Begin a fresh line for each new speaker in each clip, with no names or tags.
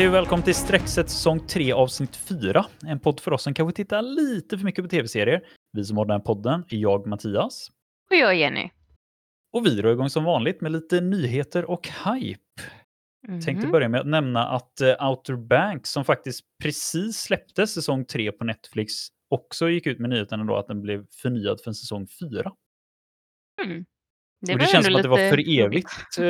Hej och välkommen till Streckset säsong 3 avsnitt 4. En podd för oss som kanske tittar lite för mycket på tv-serier. Vi som har den här podden är jag, Mattias.
Och jag Jenny.
Och vi drar igång som vanligt med lite nyheter och hype.
Mm.
Tänkte börja med att nämna att uh, Outer Banks, som faktiskt precis släppte säsong 3 på Netflix, också gick ut med nyheten då att den blev förnyad för en säsong 4.
Mm.
Det, det känns som att det var för evigt. Eh,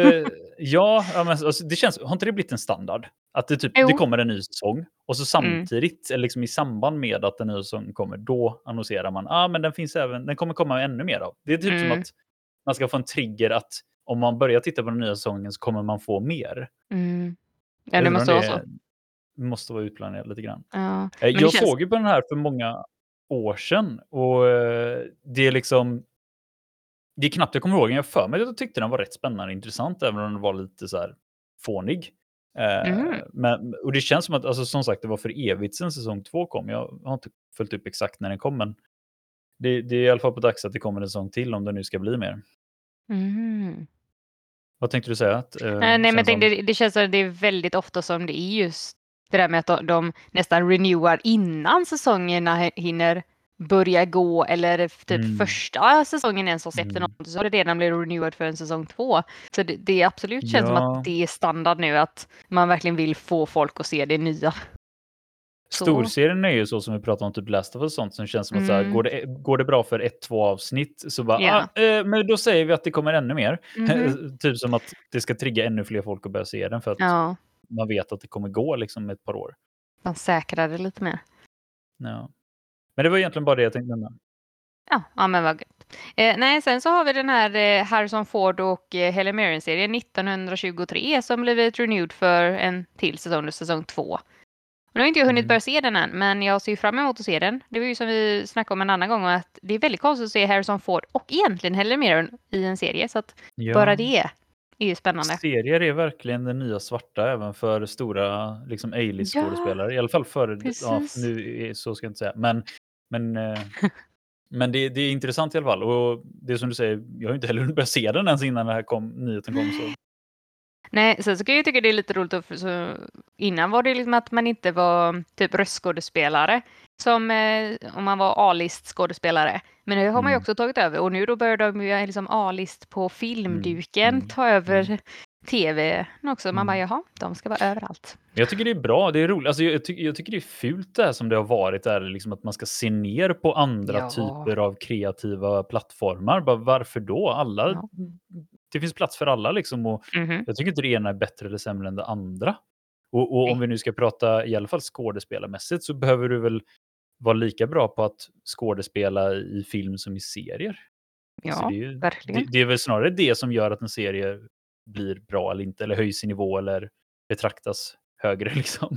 ja, ja, men alltså, det känns, har inte det blivit en standard? Att det, typ,
Jo.
det kommer en ny säsong och så
Mm.
samtidigt, eller liksom i samband med att en ny säsong kommer, då annonserar man ah, men den finns även, den kommer komma ännu mer av. Det är typ som
Mm.
att man ska få en trigger att om man börjar titta på den nya säsongen så kommer man få mer.
Mm. Ja, det måste vara så.
Det måste vara utplanerat lite grann.
Ja.
Eh, Jag
känns-
såg ju på den här för många år sedan och eh, det är liksom... Det är knappt jag kommer ihåg, jag för mig att jag tyckte den var rätt spännande och intressant även om den var lite så här fånig. Eh,
Mhm.
men, och det känns som att, alltså, som sagt, det var för evigt sedan säsong två kom. Jag har inte följt upp exakt när den kom, men det, det är i alla fall på dags att det kommer en säsong till om det nu ska bli mer.
Mm.
Vad tänkte du säga? Att, eh,
Nej, nej, men jag
känns som-
tänkte, det, det känns som att det är väldigt ofta som det är just det där med att de, de nästan renewar innan säsongerna hinner börja gå eller typ
Mm.
första säsongen ens har släppt
Mm.
något så har det redan blivit renewad för en säsong två. Så det, det är absolut känns som
Ja.
att det är standard nu att man verkligen vill få folk att se det nya. Så.
Storserien är ju så som vi pratar om, typ Last of Us och sånt, som känns som att så här,
Mm.
går, det, går det bra för ett, två avsnitt så bara,
Ja.
ah, eh, men då säger vi att det kommer ännu mer.
Mhm.
typ som att det ska trigga ännu fler folk att börja se den för att
Ja,
man vet att det kommer gå liksom ett par år.
man säkrar det lite mer.
Ja. Men det var egentligen bara det jag tänkte nämna.
Ja, ja men vad gött. Eh, nej, sen så har vi den här eh, Harrison Ford och eh, Helen Mirren-serien 1923 som blivit renewed för en till säsong, säsong två. Nu har inte jag hunnit
Mm.
börja se den än, men jag ser fram emot att se den. Det var ju som vi snackade om en annan gång, att det är väldigt konstigt att se Harrison Ford och egentligen Helen Mirren i en serie, så att
Ja.
bara det är ju spännande.
Serier är verkligen den nya svarta även för stora liksom A-list-skådespelare. I alla fall för, ja, nu så ska jag inte säga, men, men, eh, men det, det är intressant i alla fall. Och det är som du säger, jag har inte heller börja se den ens innan den här kom, nyheten kom. Så.
Nej, sen så kan jag tycka det är lite roligt. för Så innan var det liksom att man inte var typ röstskådespelare som eh, om man var A-list skådespelare. Men nu har man ju
Mm.
också tagit över och nu då börjar de ju liksom A-list på filmduken
mm,
ta över tv också. Man bara
Mm.
jaha, de ska vara överallt.
Jag tycker det är bra, det är roligt. Alltså jag, ty jag tycker det är fult det här som det har varit, där, liksom att man ska se ner på andra
Ja.
typer av kreativa plattformar. Bara, varför då? Alla,
Ja.
Det finns plats för alla liksom. Och
Mhm.
jag tycker inte det ena är bättre eller sämre än det andra. Och, och om vi nu ska prata i alla fall skådespelarmässigt så behöver du väl vara lika bra på att skådespela i film som i serier.
Ja,
Så det, är ju,
verkligen.
det, det är väl snarare det som gör att en serie blir bra eller inte, eller höjs i nivå eller betraktas högre liksom.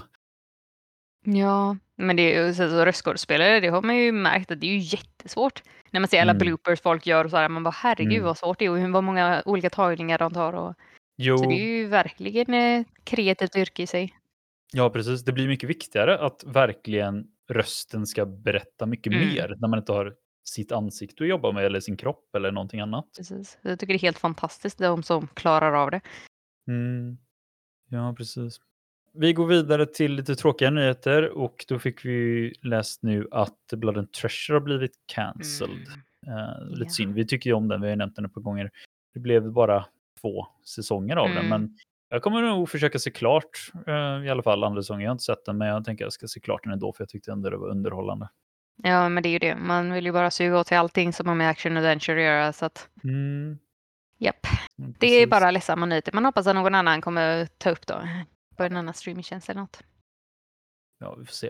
Ja, men det är ju så röstskådespelare, det har man ju märkt att det är ju jättesvårt. När man ser alla
Mm.
bloopers folk gör och så här, man bara herregud
Mm.
vad svårt det är och hur vad många olika tagningar de tar. Och,
Jo,
så det är ju verkligen ett kreativt yrke i sig.
ja precis. Det blir mycket viktigare att verkligen rösten ska berätta mycket
Mm.
mer när man inte har sitt ansikte att jobba med eller sin kropp eller någonting annat.
Precis. Jag tycker det är helt fantastiskt de som klarar av det.
Mm. Ja, precis. Vi går vidare till lite tråkiga nyheter och då fick vi läst nu att Blood and Treasure har blivit cancelled. Eh, lite
Ja.
synd. Vi tycker ju om den, vi har ju nämnt den ett par gånger. Det blev bara två säsonger av den,
Mm.
men jag kommer nog försöka se klart eh, i alla fall andra säsongen. Jag har inte sett den, men jag tänker att jag ska se klart den ändå, för jag tyckte ändå det var underhållande.
Ja, men det är ju det. Man vill ju bara suga åt sig allting som har med action och adventure att göra. Så att,
Mm.
japp.
mm,
Det är
precis.
bara ledsamma nyheter. Man hoppas att någon annan kommer ta upp då. På en annan streamingtjänst eller något.
Ja, vi får se.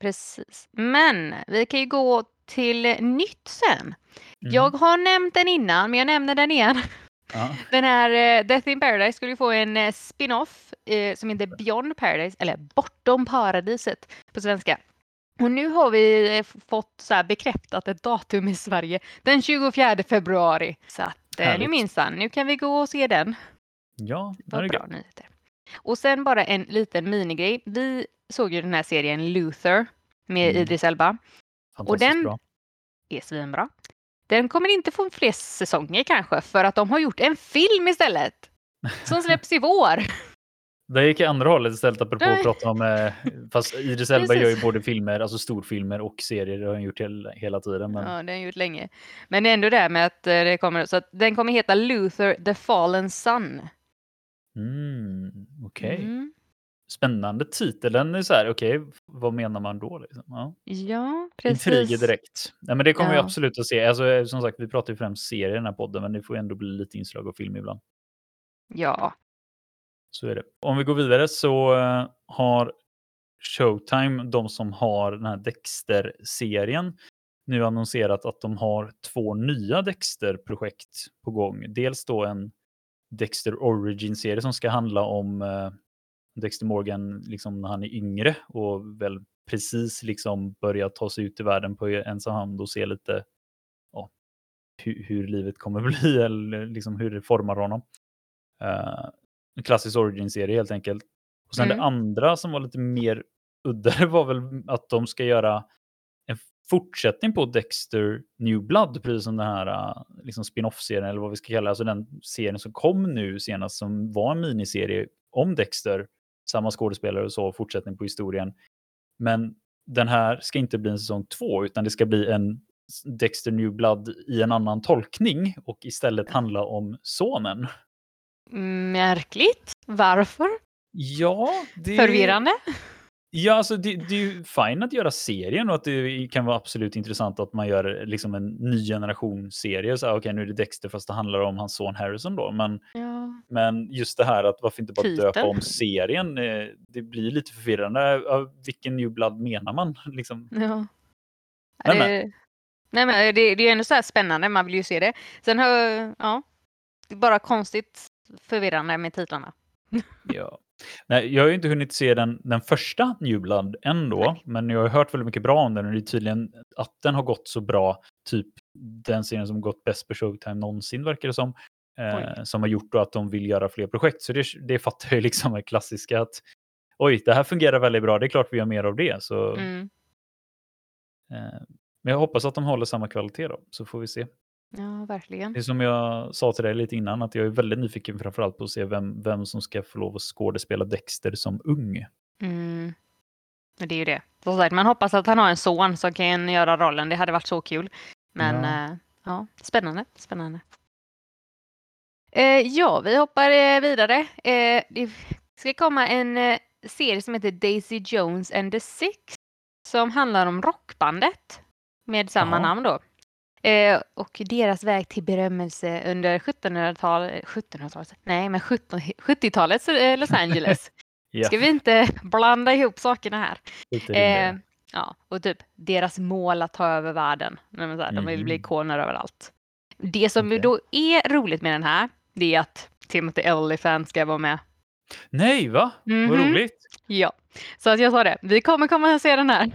Precis. Men vi kan ju gå till nytt sen.
Mm.
Jag har nämnt den innan, men jag nämner den igen.
Ja.
Den här eh, Death in Paradise skulle ju få en eh, spin-off eh, som heter Beyond Paradise, eller Bortom paradiset på svenska. Och nu har vi eh, fått så bekräftat ett datum i Sverige, den 24 februari. Så att eh, nu minsann, nu kan vi gå och se den.
ja,
Det var
är
bra nyheter. Och sen bara en liten minigrej. Vi såg ju den här serien Luther med
Mm.
Idris Elba.
Fantastiskt
den-
bra.
är svinbra. Den kommer inte få fler säsonger kanske för att de har gjort en film istället. Som släpps i vår.
Det gick andra hållet istället apropå
Nej.
att prata om... eh, Fast Idris Elba gör ju både filmer, alltså storfilmer och serier. Det har han gjort hela, hela tiden. Men...
Ja, det har jag gjort länge. Men det är ändå det med att eh, det kommer, så att den kommer heta Luther the Fallen Sun.
Mm, Okej.
Mm.
Spännande titel. Den är så här, okej, vad menar man då? Liksom? Ja.
Ja, precis.
Intriger direkt. Nej, men det kommer vi
Ja.
absolut att se. Alltså, som sagt, vi pratar ju främst serier i den här podden, men det får ju ändå bli lite inslag av film ibland.
Ja.
Så är det. Om vi går vidare så eh, har Showtime, de som har den här Dexter-serien, nu annonserat att de har två nya Dexter-projekt på gång. Dels då en Dexter Origin-serie som ska handla om eh, Dexter Morgan liksom när han är yngre och väl precis liksom börjar ta sig ut i världen på ensam hand och se lite ja, hur, hur livet kommer bli eller liksom hur det formar honom. Uh, en klassisk origin-serie helt enkelt. Och sen
Mm.
det andra som var lite mer udda var väl att de ska göra en fortsättning på Dexter New Blood, precis som den här eh, liksom spin-off-serien eller vad vi ska kalla det. Alltså den serien som kom nu senast som var en miniserie om Dexter, samma skådespelare och så, fortsättning på historien. Men den här ska inte bli en säsong två, utan det ska bli en Dexter New Blood i en annan tolkning och istället handla om sonen.
Märkligt. Varför?
Ja, det...
Förvirrande.
Ja, alltså det, det är ju fint att göra serien och att det kan vara absolut intressant att man gör liksom en ny generation serie. Så här, okej, nu är det Dexter fast det handlar om hans son Harrison då. Men,
Ja.
men just det här att varför inte bara döpa
Titeln.
om serien? eh, Det blir lite förvirrande. Vilken New Blood menar man? Liksom.
ja.
Nej, men-
det, nej, men det, det är ändå så här spännande. Man vill ju se det. Sen har ja, det är bara konstigt förvirrande med titlarna.
Ja. Nej, jag har ju inte hunnit se den, den första New Blood än då,
Nej.
men jag har hört väldigt mycket bra om den och det är tydligen att den har gått så bra, typ den serien som gått bäst på Showtime någonsin verkar det som, eh, som har gjort då att de vill göra fler projekt. Så det, det fattar jag ju liksom är klassiska att oj, det här fungerar väldigt bra, det är klart vi gör mer av det. Så,
Mm.
eh, men jag hoppas att de håller samma kvalitet då, så får vi se.
Ja, verkligen.
Det är som jag sa till dig lite innan, att jag är väldigt nyfiken framförallt på att se vem, vem som ska få lov att skådespela Dexter som ung.
Mm. Det är ju det. Som sagt, man hoppas att han har en son som kan göra rollen. Det hade varit så kul. Men
Ja.
ja, ja spännande. Spännande. Eh, ja, vi hoppar eh, vidare. Eh, det ska komma en eh, serie som heter Daisy Jones and the Six som handlar om rockbandet med samma
Jaha.
namn då. Eh, och deras väg till berömmelse under 1700-talet, 1700-talet, nej men 17 70-talets eh, Los Angeles.
Ja,
Ska vi inte blanda ihop sakerna här? Eh, ja, och typ deras mål att ta över världen. Nej, men så här, De vill bli
Mhm.
ikoner överallt. Det som
Okej.
då är roligt med den här, det är att Timothy Olyphant ska vara med.
Nej, va? Vad
Mhm.
roligt.
Ja, så att jag sa det. Vi kommer komma att se den här.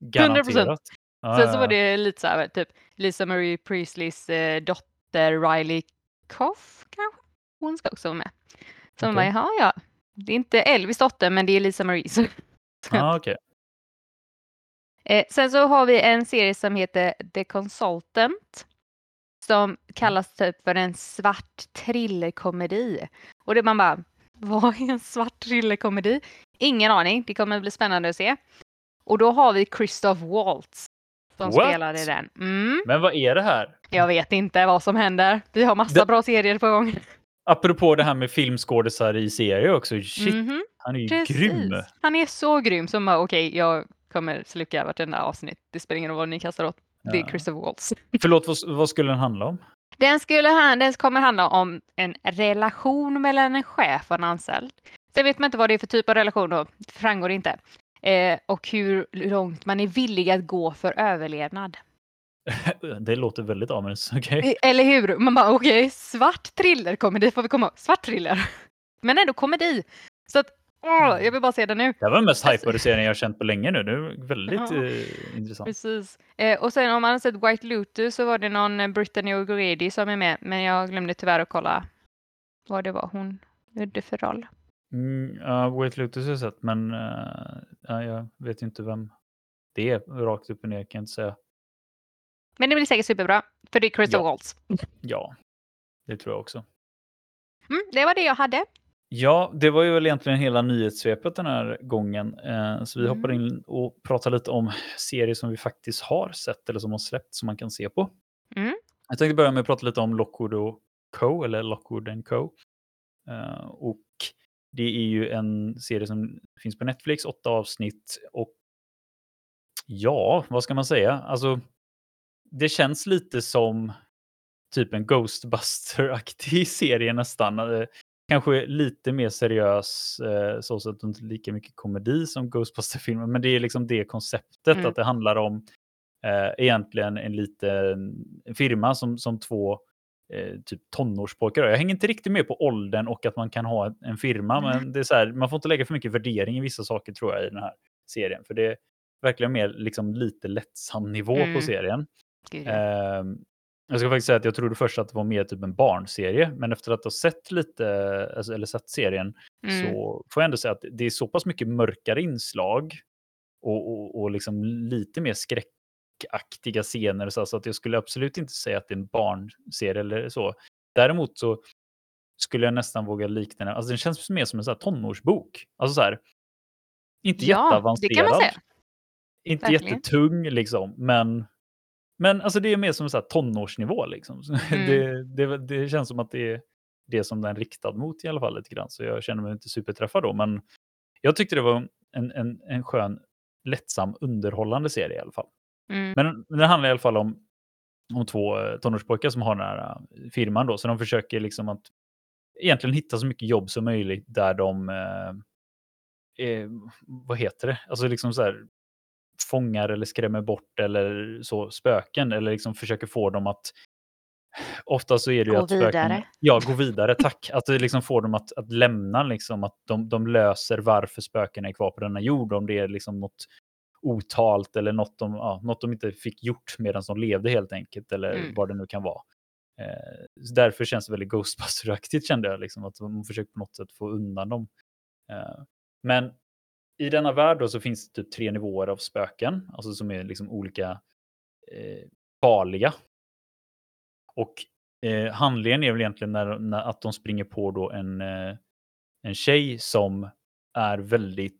Garanterat. Ja,
Sen så var det lite så här, typ Lisa Marie Priestleys eh, dotter Riley Koff kanske? Hon ska också vara med. Så man bara, jaha, ja. Det är inte Elvis dotter, men det är Lisa Marie. Så
Ja, okej.
Eh, sen så har vi en serie som heter The Consultant. Som kallas typ för en svart thrillerkomedi. Och det man bara, vad är en svart thrillerkomedi? Ingen aning, det kommer bli spännande att se. Och då har vi Christoph Waltz som
What?
spelar i den. Mm,
Men vad är det här?
jag vet inte vad som händer. Vi har massa
Det-
bra serier på gång.
Apropå det här med filmskådisar i serier också. Shit,
Mhm,
han är ju
precis.
grym.
Han är så grym som okej, jag kommer sluka vartenda avsnitt. Det spelar ingen roll vad ni kastar åt. Det är
Ja.
Christoph Waltz.
Förlåt, vad, vad skulle den handla om?
Den, skulle, den kommer handla om en relation mellan en chef och en anställd. Sen vet man inte vad det är för typ av relation då, det framgår inte. Eh, och hur långt man är villig att gå för överlevnad.
Det låter väldigt ominous. Okej.
Eh, Eller hur? Man bara okej, svart thriller komedi får vi komma. Svart thriller. Men ändå komedi. Så att, åh, jag vill bara se den nu.
Det var den mest hypade serien jag känt på länge nu. Det är väldigt
Ja.
eh, intressant.
Precis. Eh, och sen om man har sett White Lotus så var det någon eh, Brittany O'Grady som är med. Men jag glömde tyvärr att kolla vad det var hon gjorde för roll.
Mm, ja, Wait Lotus har jag sett, men eh, ja, jag vet inte vem det är rakt upp och ner kan jag inte säga.
Men det blir säkert superbra. För det är Crystal
Ja.
Waltz.
Ja, det tror jag också.
Mm, det var det jag hade.
Ja, det var ju väl egentligen hela nyhetssvepet den här gången. Eh, så vi
Mm.
hoppar in och pratar lite om serier som vi faktiskt har sett eller som har släppt som man kan se på.
Mm.
Jag tänkte börja med att prata lite om Lockwood och Co. eller Lockwood and Co. Eh, och det är ju en serie som finns på Netflix, åtta avsnitt och ja, vad ska man säga? Alltså, det känns lite som typ en Ghostbuster-aktig serie nästan. Eh, Kanske lite mer seriös, eh, så att det inte är lika mycket komedi som Ghostbuster-filmer, men det är liksom det konceptet
Mm.
att det handlar om eh, egentligen en liten firma som, som två eh, typ tonårspojkar. Jag hänger inte riktigt med på åldern och att man kan ha en, firma,
Mm.
men det är så här, man får inte lägga för mycket värdering i vissa saker tror jag i den här serien, för det är verkligen mer liksom lite lättsam nivå
Mm.
på serien. Ehm, jag ska faktiskt säga att jag trodde först att det var mer typ en barnserie, men efter att ha sett lite, alltså, eller sett serien,
Mm.
så får jag ändå säga att det är så pass mycket mörkare inslag och, och, och liksom lite mer skräckaktiga scener så, så att jag skulle absolut inte säga att det är en barnserie eller så. Däremot så skulle jag nästan våga likna den, alltså den känns mer som en så här tonårsbok. Alltså så här, inte
Ja,
jätteavancerad.
det kan man säga.
Inte
Verkligen.
jättetung liksom, men, men alltså det är mer som en så här tonårsnivå. Liksom.
Mm.
Det, det, det känns som att det är det som den är riktad mot i alla fall lite grann. Så jag känner mig inte superträffad då, men jag tyckte det var en, en, en skön, lättsam, underhållande serie i alla fall.
Mm.
Men den handlar i alla fall om, om två eh, tonårspojkar som har den här eh, firman då, så de försöker liksom att egentligen hitta så mycket jobb som möjligt där de, eh, eh, vad heter det, alltså liksom så här fångar eller skrämmer bort eller så spöken eller liksom försöker få dem att Ofta så är det ju
Gå
att spöken,
vidare.
Ja, gå vidare, tack. Att det liksom får dem att, att lämna, liksom, att de, de löser varför spöken är kvar på denna jord. Om det är liksom något otalt eller något de, ja, något de inte fick gjort medan de levde helt enkelt. Eller
Mm.
vad det nu kan vara. Eh, därför känns det väldigt Ghostbuster-aktigt kände jag. Liksom, att de försöker på något sätt få undan dem. Eh, men i denna värld då så finns det typ tre nivåer av spöken. Alltså som är liksom olika eh, farliga. Och eh, handlingen är väl egentligen när, när, att de springer på då en, eh, en tjej som är väldigt,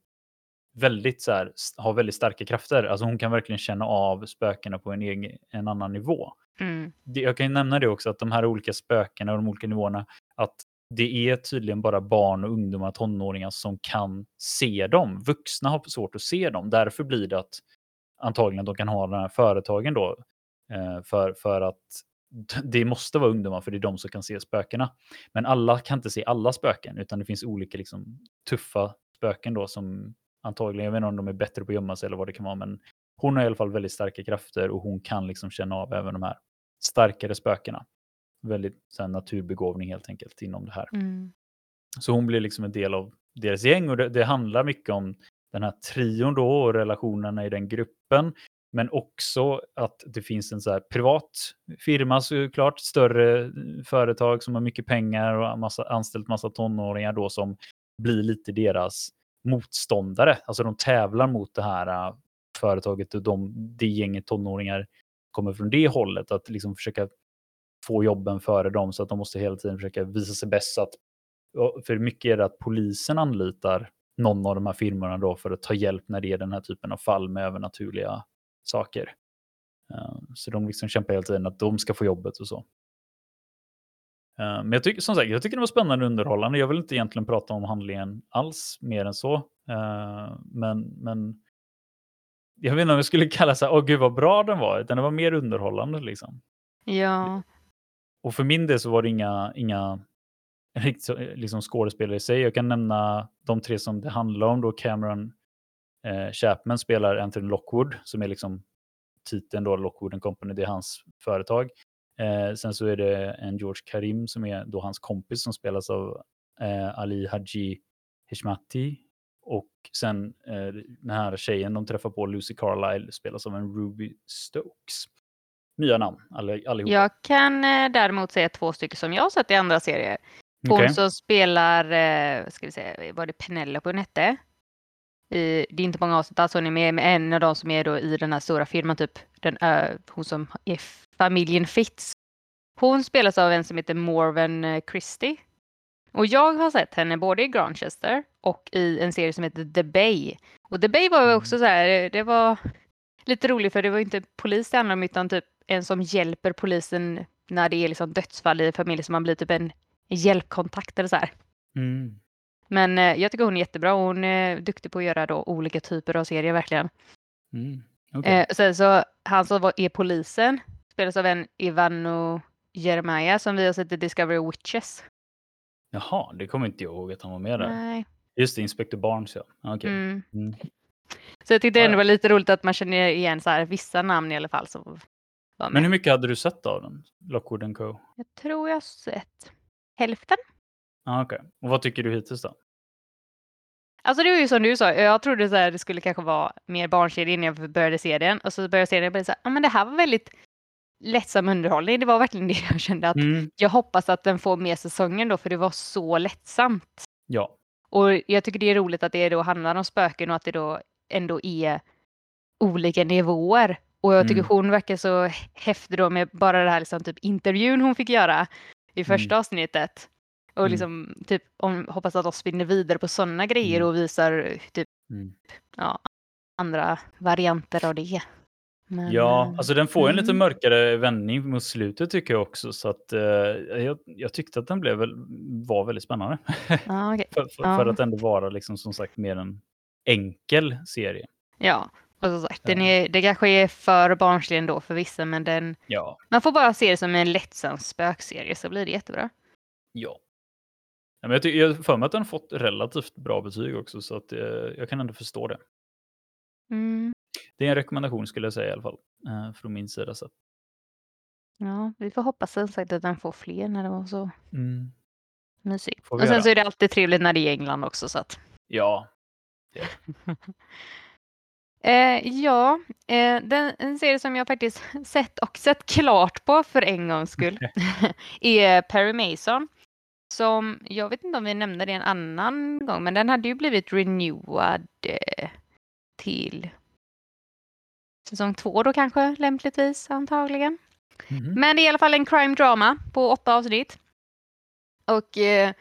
väldigt så här, har väldigt starka krafter. Alltså hon kan verkligen känna av spökena på en, egen, en annan nivå.
Mm.
Det, jag kan ju nämna det också att de här olika spökena och de olika nivåerna, att det är tydligen bara barn och ungdomar, tonåringar som kan se dem. Vuxna har svårt att se dem. Därför blir det att antagligen att de kan ha de här företagen då. Eh, för, för att det måste vara ungdomar för det är de som kan se spökena. Men alla kan inte se alla spöken utan det finns olika liksom, tuffa spöken då som antagligen, jag vet inte om de är bättre på att gömma sig eller vad det kan vara, men hon har i alla fall väldigt starka krafter och hon kan liksom känna av även de här starkare spökena. Väldigt så här, naturbegåvning helt enkelt inom det här.
Mm.
Så hon blir liksom en del av deras gäng och det, det handlar mycket om den här trion då och relationerna i den gruppen. Men också att det finns en så här privat firma såklart, större företag som har mycket pengar och massa, anställt massa tonåringar då som blir lite deras motståndare. Alltså de tävlar mot det här äh, företaget och de, det gänget tonåringar kommer från det hållet. Att liksom försöka få jobben före dem så att de måste hela tiden försöka visa sig bäst. Så att, för mycket är det att polisen anlitar någon av de här firmorna då för att ta hjälp när det är den här typen av fall med övernaturliga saker. Äh, så de liksom kämpar hela tiden att de ska få jobbet och så. Eh, Men jag tycker, som sagt, jag tycker det var spännande och underhållande. Jag vill inte egentligen prata om handlingen alls mer än så. Eh, Men, men jag vet inte om jag skulle kalla så här, åh gud vad bra den var, utan det var mer underhållande liksom.
Ja.
Och för min del så var det inga, inga liksom skådespelare i sig. Jag kan nämna de tre som det handlar om. Då Cameron eh, Chapman spelar Anthony Lockwood, som är liksom titeln då, Lockwood and Company, det är hans företag. Eh, sen så är det en George Karim som är då hans kompis som spelas av eh, Ali Haji Heshmati. Och sen eh, den här tjejen de träffar på, Lucy Carlisle, spelas av en Ruby Stokes. Nya namn, allihopa.
Jag kan eh, däremot säga två stycken som jag har sett i andra serier. Hon
Okej.
som spelar, eh, ska vi säga, var det Penelope hon hette? I, det är inte många avsnitt alls, hon är med med en av de som är då i den här stora firman, typ den, uh, hon som är familjen Fitz. Hon spelas av en som heter Morven eh, Christie. Och jag har sett henne både i Granchester och i en serie som heter The Bay. Och The Bay var också så här, eh, det var lite roligt för det var inte polis det handlade om utan typ en som hjälper polisen när det är liksom dödsfall i familjen så man blir typ en hjälpkontakt eller så här.
Mm.
Men eh, jag tycker hon är jättebra och hon är duktig på att göra då olika typer av serier verkligen.
Mm. Okej.
Eh, sen så han som var, är polisen spelas av en Ivano Jeremiah som vi har sett i Discovery Witches.
Jaha, det kommer inte jag ihåg att han var med där.
Nej.
Just det, Inspector Barnes ja. Okej.
Mm.
Mm.
Så jag tyckte ändå det var lite roligt att man känner igen så här, vissa namn i alla fall som var med.
Men hur mycket hade du sett av den? Lockwood Co?
Jag tror jag sett hälften.
Ah, Okej. Och vad tycker du hittills då?
Alltså det var ju som du sa, jag trodde så här, det skulle kanske vara mer barnserie innan jag började se den. Och så började jag se den och blev så här, ja men det här var väldigt lättsam underhållning. Det var verkligen det jag kände att
Mm.
jag hoppas att den får mer säsongen då för det var så lättsamt.
Ja.
Och jag tycker det är roligt att det då handlar om spöken och att det då ändå är olika nivåer. Och jag tycker
Mm.
hon verkar så häftig då med bara det här liksom typ intervjun hon fick göra i första avsnittet. Och
Mm.
liksom typ om, hoppas att de spinner vidare på sådana grejer
Mm.
och visar typ
Mm.
ja, andra varianter av det. Men,
Ja,
eh,
alltså den får en lite
mm.
mörkare vändning mot slutet tycker jag också. Så att eh, jag, jag tyckte att den blev var väldigt spännande.
ja, okej.
för, för, för att ändå vara liksom som sagt mer en enkel serie.
ja, och som sagt, den
Ja.
är, det kanske är för barnslig ändå för vissa men den,
Ja.
man får bara se det som en lättsam spökserie så blir det jättebra.
Ja. Ja men jag, har för mig att den fått relativt bra betyg också så att eh, jag kan ändå förstå det.
Mm.
Det är en rekommendation skulle jag säga i alla fall. Eh, från min sida. Så. att-
Ja, vi får hoppas som sagt att den får fler när det var så
Mm.
mysig.
Får vi
Och sen
göra.
så är det alltid trevligt när det är England också så att.
Ja.
Eh, ja, eh, den, en serie som jag faktiskt sett och sett klart på för en gångs skull är Perry Mason. Som, jag vet inte om vi nämnde det en annan gång, men den hade ju blivit renewad eh, till säsong två då kanske lämpligtvis antagligen.
Mhm.
Men det är i alla fall en crime drama på åtta avsnitt. Och eh,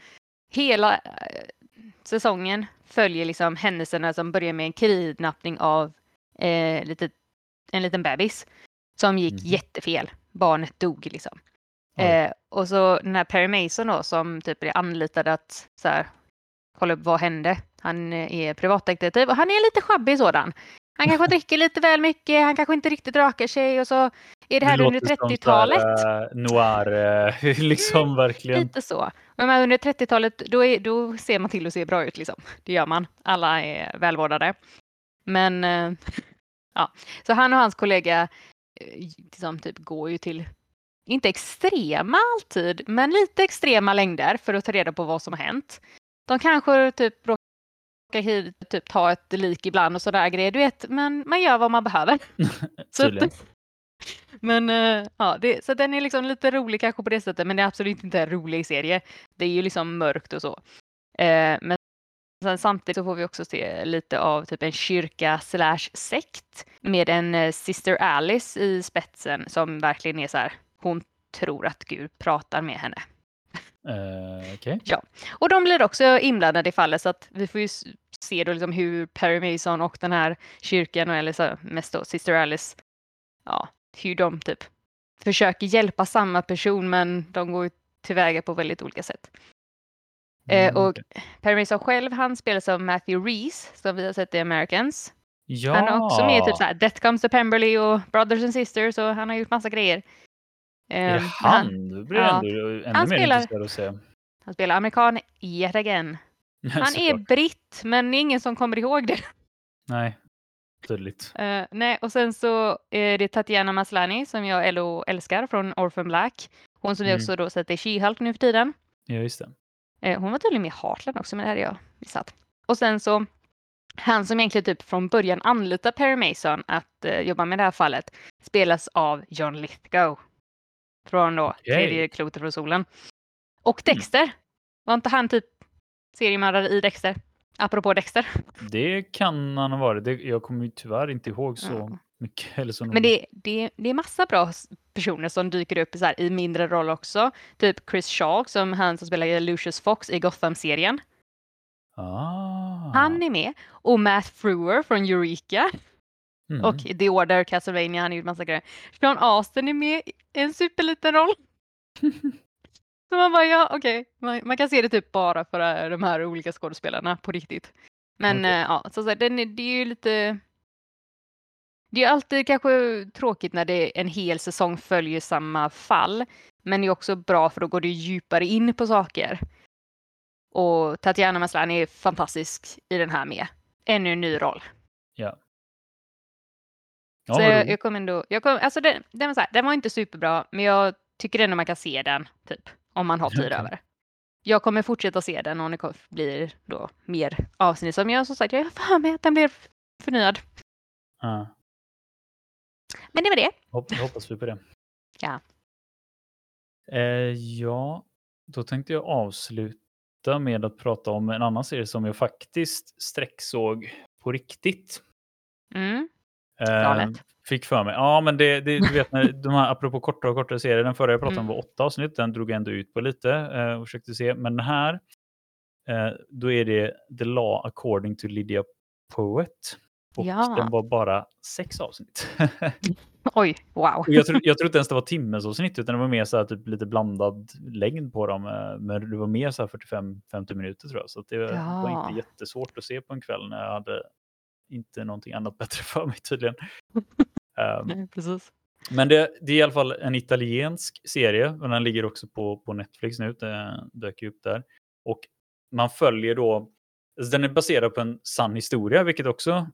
hela eh, säsongen följer liksom händelserna som börjar med en kidnappning av eh, litet, en liten bebis. Som gick
Mhm.
jättefel. Barnet dog liksom. Eh, och så den här Perry Mason då som typ är anlitad att så här, kolla upp vad hände. Han är privatdetektiv och han är lite sjabbig sådan. Han kanske dricker lite väl mycket, han kanske inte riktigt rakar sig och så är det här under
så här,
30-talet.
eh, noir, eh, liksom verkligen.
Lite så. Men under 30-talet då, är, då ser man till att se bra ut liksom. Det gör man. Alla är välvårdade. Men eh, ja, så han och hans kollega liksom typ går ju till, inte extrema alltid, men lite extrema längder för att ta reda på vad som har hänt. De kanske typ råkar hit, typ ta ett lik ibland och sådär grejer, du vet, men man gör vad man behöver. Så men eh, ja, det, så den är liksom lite rolig kanske på det sättet, men det är absolut inte en rolig serie. Det är ju liksom mörkt och så. Eh, men sen samtidigt så får vi också se lite av typ en kyrka slash sekt med en eh, Sister Alice i spetsen som verkligen är så här, hon tror att Gud pratar med henne.
Eh, Okej.
Och de blir också inblandade i fallet så att vi får ju se då liksom hur Perry Mason och den här kyrkan, eller så mest då Sister Alice, ja, hur de typ försöker hjälpa samma person men de går tillväga på väldigt olika sätt. Eh,
Mm,
och
okej.
Perry Mason själv, han spelas av Matthew Reese som vi har sett i Americans.
Ja.
Han är också med i typ så här Death Comes to Pemberley och Brothers and Sisters och han har gjort massa grejer.
Är
Eh,
det
men
han? Då blir
ja.
ändå ännu
Han
mer
spelar-
intresserad av att se.
han spelar amerikan yet again. Han är britt men ingen som kommer ihåg det.
Nej, tydligt.
Eh, nej, och sen så är det Tatiana Maslany som jag älo älskar från Orphan Black. Hon som vi
Mm.
också då sett i She-Hulk nu för tiden.
Ja, just det.
Eh, hon var tydligen med i Heartland också, men det hade jag missat. Och sen så han som egentligen typ från början anlitar Perry Mason att eh, jobba med det här fallet spelas av John Lithgow. Från då tredje klotet från solen. Och Dexter. Var inte han typ seriemördare i Dexter? Apropå Dexter.
Det kan han ha varit. Det, jag kommer ju tyvärr inte ihåg så
Ja.
mycket. Eller så
Men det, det, det är massa bra personer som dyker upp så här, i mindre roll också. Typ Chris Shaw som han som spelar Lucius Fox i Gotham-serien.
Ah.
Han är med. Och Matt Frewer från Eureka.
Mm.
Och The Order, Castlevania, han har gjort massa grejer. Sean Astin är med i en superliten roll. Så man bara, ja okej. Man, man kan se det typ bara för eh, de här olika skådespelarna på riktigt. Men
Okej.
eh, ja, så, så den är, det är ju lite... Det är alltid kanske tråkigt när det en hel säsong följer samma fall. Men det är också bra för då går det djupare in på saker. Och Tatiana Maslany är fantastisk i den här med. Ännu en ny roll.
Ja.
Så
vad
jag, jag kommer ändå, jag kom, alltså den, den, var så här, den var inte superbra, men jag tycker ändå man kan se den, typ, om man har tid över. Jag kommer fortsätta se den om det blir då mer avsnitt. Som jag som sagt, jag har för mig att den blev förnyad.
Ja.
Men det var det.
Hopp, hoppas vi på det.
Ja.
Eh, ja, då tänkte jag avsluta med att prata om en annan serie som jag faktiskt sträcksåg på riktigt.
Mm.
Eh, fick för mig. Ja, men det, det, du vet, när, de här, apropå kortare och kortare serier, den förra jag pratade om
Mm.
var åtta avsnitt, den drog jag ändå ut på lite eh, och försökte se. Men den här, eh, då är det The Law According to Lydia Poet. Och
Ja.
den var bara sex avsnitt.
Oj, wow.
Jag, tror, jag tror inte ens det var timmesavsnitt, utan det var mer så här, typ, lite blandad längd på dem. eh, Men det var mer så här 45-50 minuter tror jag. Så det var
Ja.
inte jättesvårt att se på en kväll när jag hade inte någonting annat bättre för mig tydligen.
Nej, precis.
men det, det är i alla fall en italiensk serie, men den ligger också på, på Netflix nu. Den dök upp där. Och man följer då, alltså den är baserad på en sann historia, vilket också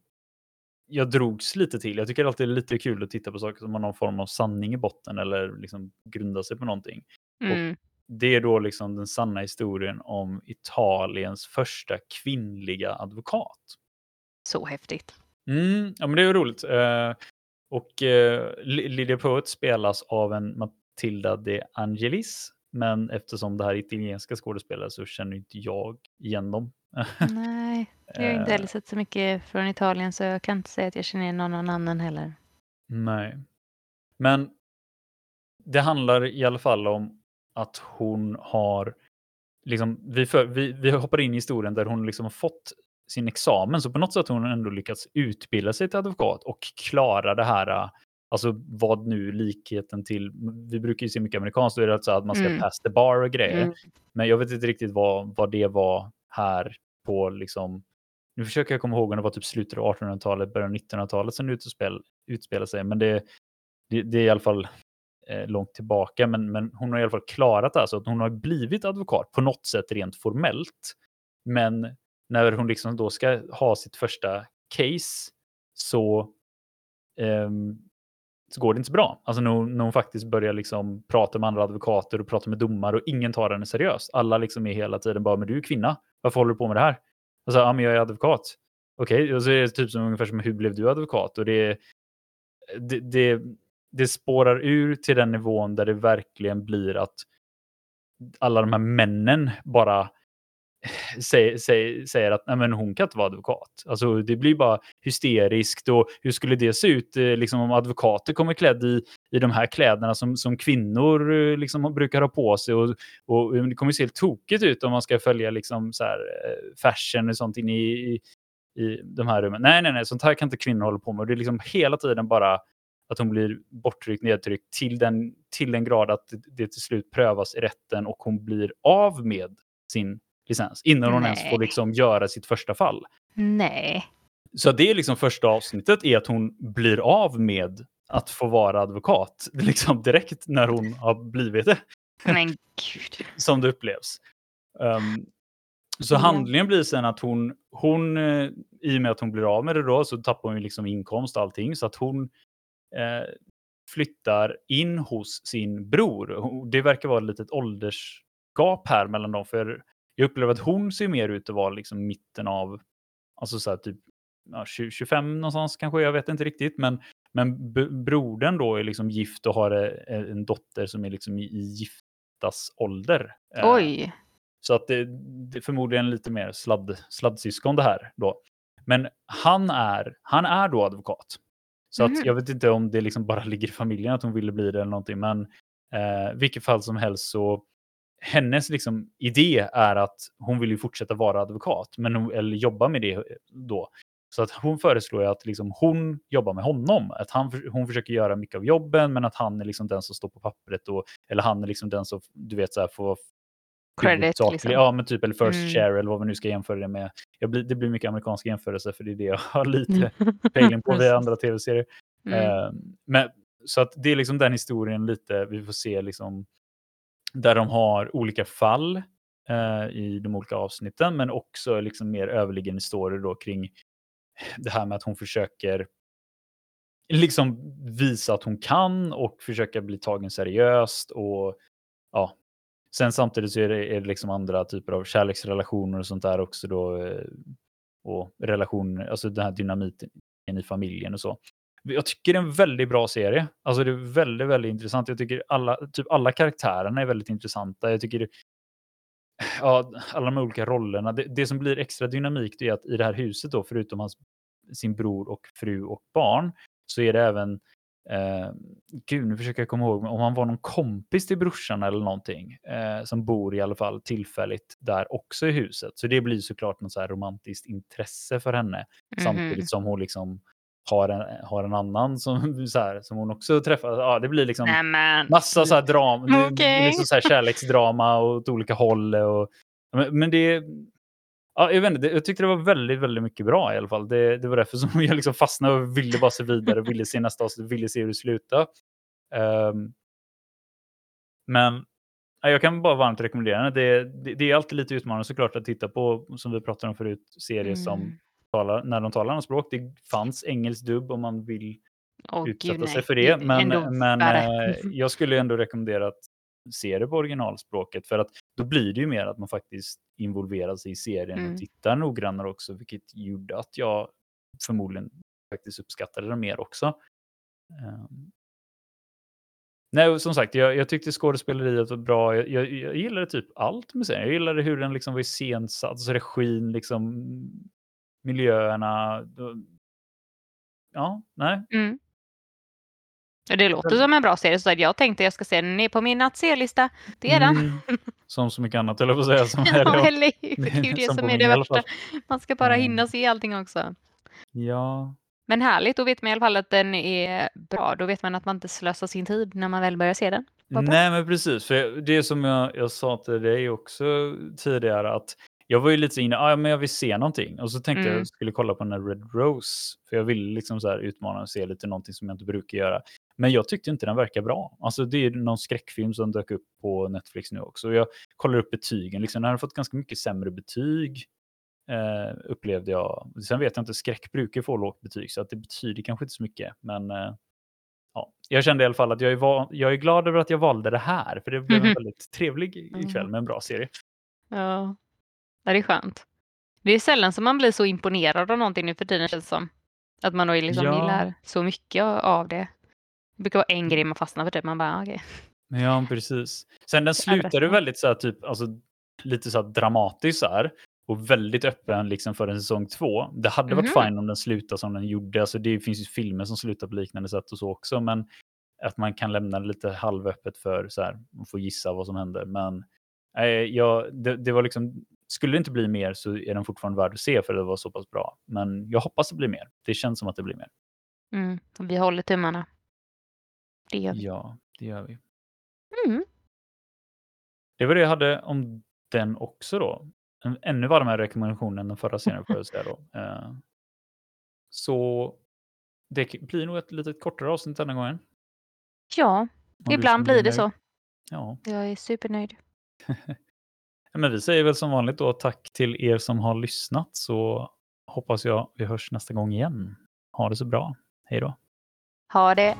jag drogs lite till. Jag tycker alltid det är lite kul att titta på saker som har någon form av sanning i botten eller liksom grundar sig på någonting.
Mm.
Det är då liksom den sanna historien om Italiens första kvinnliga advokat.
Så häftigt.
Mm, ja, men det är ju roligt. Eh, och eh, Lydia Poet spelas av en Matilda de Angelis. Men eftersom det här är italienska skådespelare så känner inte jag igen dem.
Nej, jag har inte
Eh,
heller sett så mycket från Italien så jag kan inte säga att jag känner igen någon, annan heller.
Nej. Men det handlar i alla fall om att hon har, liksom, vi, för, vi, vi hoppar in i historien där hon liksom fått sin examen, så på något sätt har hon ändå lyckats utbilda sig till advokat och klara det här, äh, alltså vad nu likheten till, vi brukar ju se mycket amerikanskt, då är det alltså att man ska
Mm.
pass the bar och grejer.
Mm.
Men jag vet inte riktigt vad, vad det var här på liksom, nu försöker jag komma ihåg om det var typ slutet av 1800-talet, början av 1900-talet som det utspel, utspelar sig, men det, det, det är i alla fall eh, långt tillbaka, men, men hon har i alla fall klarat det, här, så att hon har blivit advokat på något sätt rent formellt. Men när hon liksom då ska ha sitt första case så, um, så går det inte så bra. Alltså när hon, när hon faktiskt börjar liksom prata med andra advokater och prata med domare och ingen tar henne seriöst. Alla liksom är hela tiden bara, men du är kvinna, varför håller du på med det här? Alltså, ja men jag är advokat. Okej, och så är det typ som ungefär som, hur blev du advokat? Och det, det, det, det spårar ur till den nivån där det verkligen blir att alla de här männen bara säger, säger, säger att Nej, men hon kan inte vara advokat. Alltså, det blir bara hysteriskt och hur skulle det se ut eh, liksom, om advokater kommer klädd i, i de här kläderna som, som kvinnor eh, liksom, brukar ha på sig och, och det kommer se helt tokigt ut om man ska följa liksom, så här, eh, fashion och sånt in i, i, i de här rummen. Nej, nej, nej, sånt här kan inte kvinnor hålla på med. Och det är liksom hela tiden bara att hon blir borttryckt, nedtryckt till den, till den grad att det till slut prövas i rätten och hon blir av med sin licens innan hon ens får
Nej.
liksom göra sitt första fall.
Nej.
Så det är liksom första avsnittet är att hon blir av med att få vara advokat liksom direkt när hon har blivit det,
Men gud.
som det upplevs. Um, så handlingen blir sen att hon, hon eh, i och med att hon blir av med det då, så tappar hon ju liksom inkomst och allting. Så att hon eh, flyttar in hos sin bror. Det verkar vara ett litet åldersgap här mellan dem. För jag upplever att hon ser mer ut att vara liksom mitten av, alltså så här typ ja, 20, 25 någonstans kanske, jag vet inte riktigt. Men, men brodern då är liksom gift och har eh, en dotter som är liksom i, giftas ålder. Eh,
Oj.
så att det, det är förmodligen lite mer sladd, sladdsyskon det här då. Men han är, han är då advokat. Så att
Mhm.
jag vet inte om det liksom bara ligger i familjen att hon ville bli det eller någonting, men eh, vilket fall som helst så hennes liksom idé är att hon vill ju fortsätta vara advokat, men hon, eller jobba med det då. Så att hon föreslår ju att liksom hon jobbar med honom. Att han, hon försöker göra mycket av jobben, men att han är liksom den som står på pappret. Och, eller han är liksom den som, du vet, så här, får
Credit,
huvudsaklig-
liksom.
Ja, men typ, eller first
Mm.
share eller vad vi nu ska jämföra det med. Blir, det blir mycket amerikanska jämförelser, för det är det jag har lite pejling på via andra tv-serier.
Mm.
Eh, men, så att det är liksom den historien lite, vi får se liksom, där de har olika fall eh, i de olika avsnitten, men också liksom mer överliggande story då kring det här med att hon försöker liksom visa att hon kan och försöka bli tagen seriöst och ja. Sen samtidigt så är det, är det liksom andra typer av kärleksrelationer och sånt där också då. Eh, och relationer, alltså den här dynamiken i familjen och så. Jag tycker det är en väldigt bra serie. Alltså det är väldigt, väldigt intressant. Jag tycker alla, typ alla karaktärerna är väldigt intressanta. Jag tycker ja, alla de olika rollerna. Det, det som blir extra dynamik är att i det här huset då, förutom hans, sin bror och fru och barn, så är det även Eh, gud, nu försöker jag komma ihåg om han var någon kompis till brorsan eller någonting eh, som bor i alla fall tillfälligt där också i huset. Så det blir såklart något så här romantiskt intresse för henne
Mhm.
samtidigt som hon liksom har en, har en annan som, så här, som hon också träffar. Ja, det blir liksom
Nämen.
massa så här drama,
Okej.
är liksom så här kärleksdrama och åt olika håll. Och, men, men det Ja, jag, vet inte, jag tyckte det var väldigt, väldigt mycket bra i alla fall. Det, det var därför som jag liksom fastnade och ville bara se vidare, ville se nästa avsnitt, ville se hur det slutade. Ehm, men ja, jag kan bara varmt rekommendera den. Det, det, det är alltid lite utmanande såklart att titta på, som vi pratade om förut, serier som
Mm.
Talar, när de talar andra språk. Det fanns engelsk dubb om man vill
Åh,
utsätta
gud,
sig
nej.
för det. Men,
ändå
men eh, jag skulle ändå rekommendera att se det på originalspråket för att då blir det ju mer att man faktiskt involverar sig i serien
Mm.
och tittar noggrannare också, vilket gjorde att jag förmodligen faktiskt uppskattade det mer också. Ehm. Nej, som sagt, jag, jag tyckte skådespeleriet var bra. Jag, jag, jag gillade typ allt med serien. Jag gillade hur den liksom var iscensatt, alltså regin, liksom miljöerna. då- Ja, nej,
Mm. Det låter som en bra serie, så jag tänkte jag ska se den är på min att se-lista. Det är den.
Mm, som så mycket annat, jag på att säga. Som är
Ja, eller hur? Det är ju det
Som
är det värsta. Man ska bara
Mm.
hinna se allting också.
Ja,
Men härligt, då vet man i alla fall att den är bra. Då vet man att man inte slösar sin tid när man väl börjar se den.
Nej men precis. För det som jag, jag sa till dig också tidigare att jag var ju lite inne, ah, men jag vill se någonting. Och så tänkte jag
Mm.
att jag skulle kolla på den här Red Rose. För jag ville liksom så här utmana och se lite någonting som jag inte brukar göra. Men jag tyckte inte den verkar bra. Alltså det är någon skräckfilm som dök upp på Netflix nu också. Jag kollar upp betygen. Liksom, den har fått ganska mycket sämre betyg. Eh, upplevde jag. Sen vet jag inte, skräck brukar få lågt betyg så att det betyder kanske inte så mycket. Men eh, ja, jag kände i alla fall att jag är, jag är glad över att jag valde det här. För det blev en
Mhm.
väldigt trevlig
Mm.
med en bra serie.
Ja. Ja, det är skönt. Det är sällan som man blir så imponerad av någonting nu för tiden känns det som. Att man då liksom
Ja.
gillar så mycket av det. Det brukar vara en grej man fastnar för, typ. man bara okej.
Ja, precis. Sen den slutade
Överraskande.
väldigt så här, typ, alltså, lite så här dramatiskt så här. Och väldigt öppen liksom för en säsong två. Det hade varit
Mhm.
fine om den slutade som den gjorde. Alltså, det finns ju filmer som slutar på liknande sätt och så också. Men att man kan lämna det lite halvöppet för så här, man får gissa vad som händer. Men eh, ja, det, det var liksom, skulle det inte bli mer så är den fortfarande värd att se för det var så pass bra. Men jag hoppas det blir mer. Det känns som att det blir mer.
Mm. Vi håller tummarna. Det gör vi.
Ja, det gör vi.
Mm.
Det var det jag hade om den också då. En ännu varmare rekommendation än den förra serien får jag säga då. Eh, Så det blir nog ett lite kortare avsnitt denna gången.
Ja, ibland blir det så.
Ja.
Jag är supernöjd.
Men vi säger väl som vanligt då tack till er som har lyssnat så hoppas jag vi hörs nästa gång igen. Ha det så bra. Hej då.
Ha det!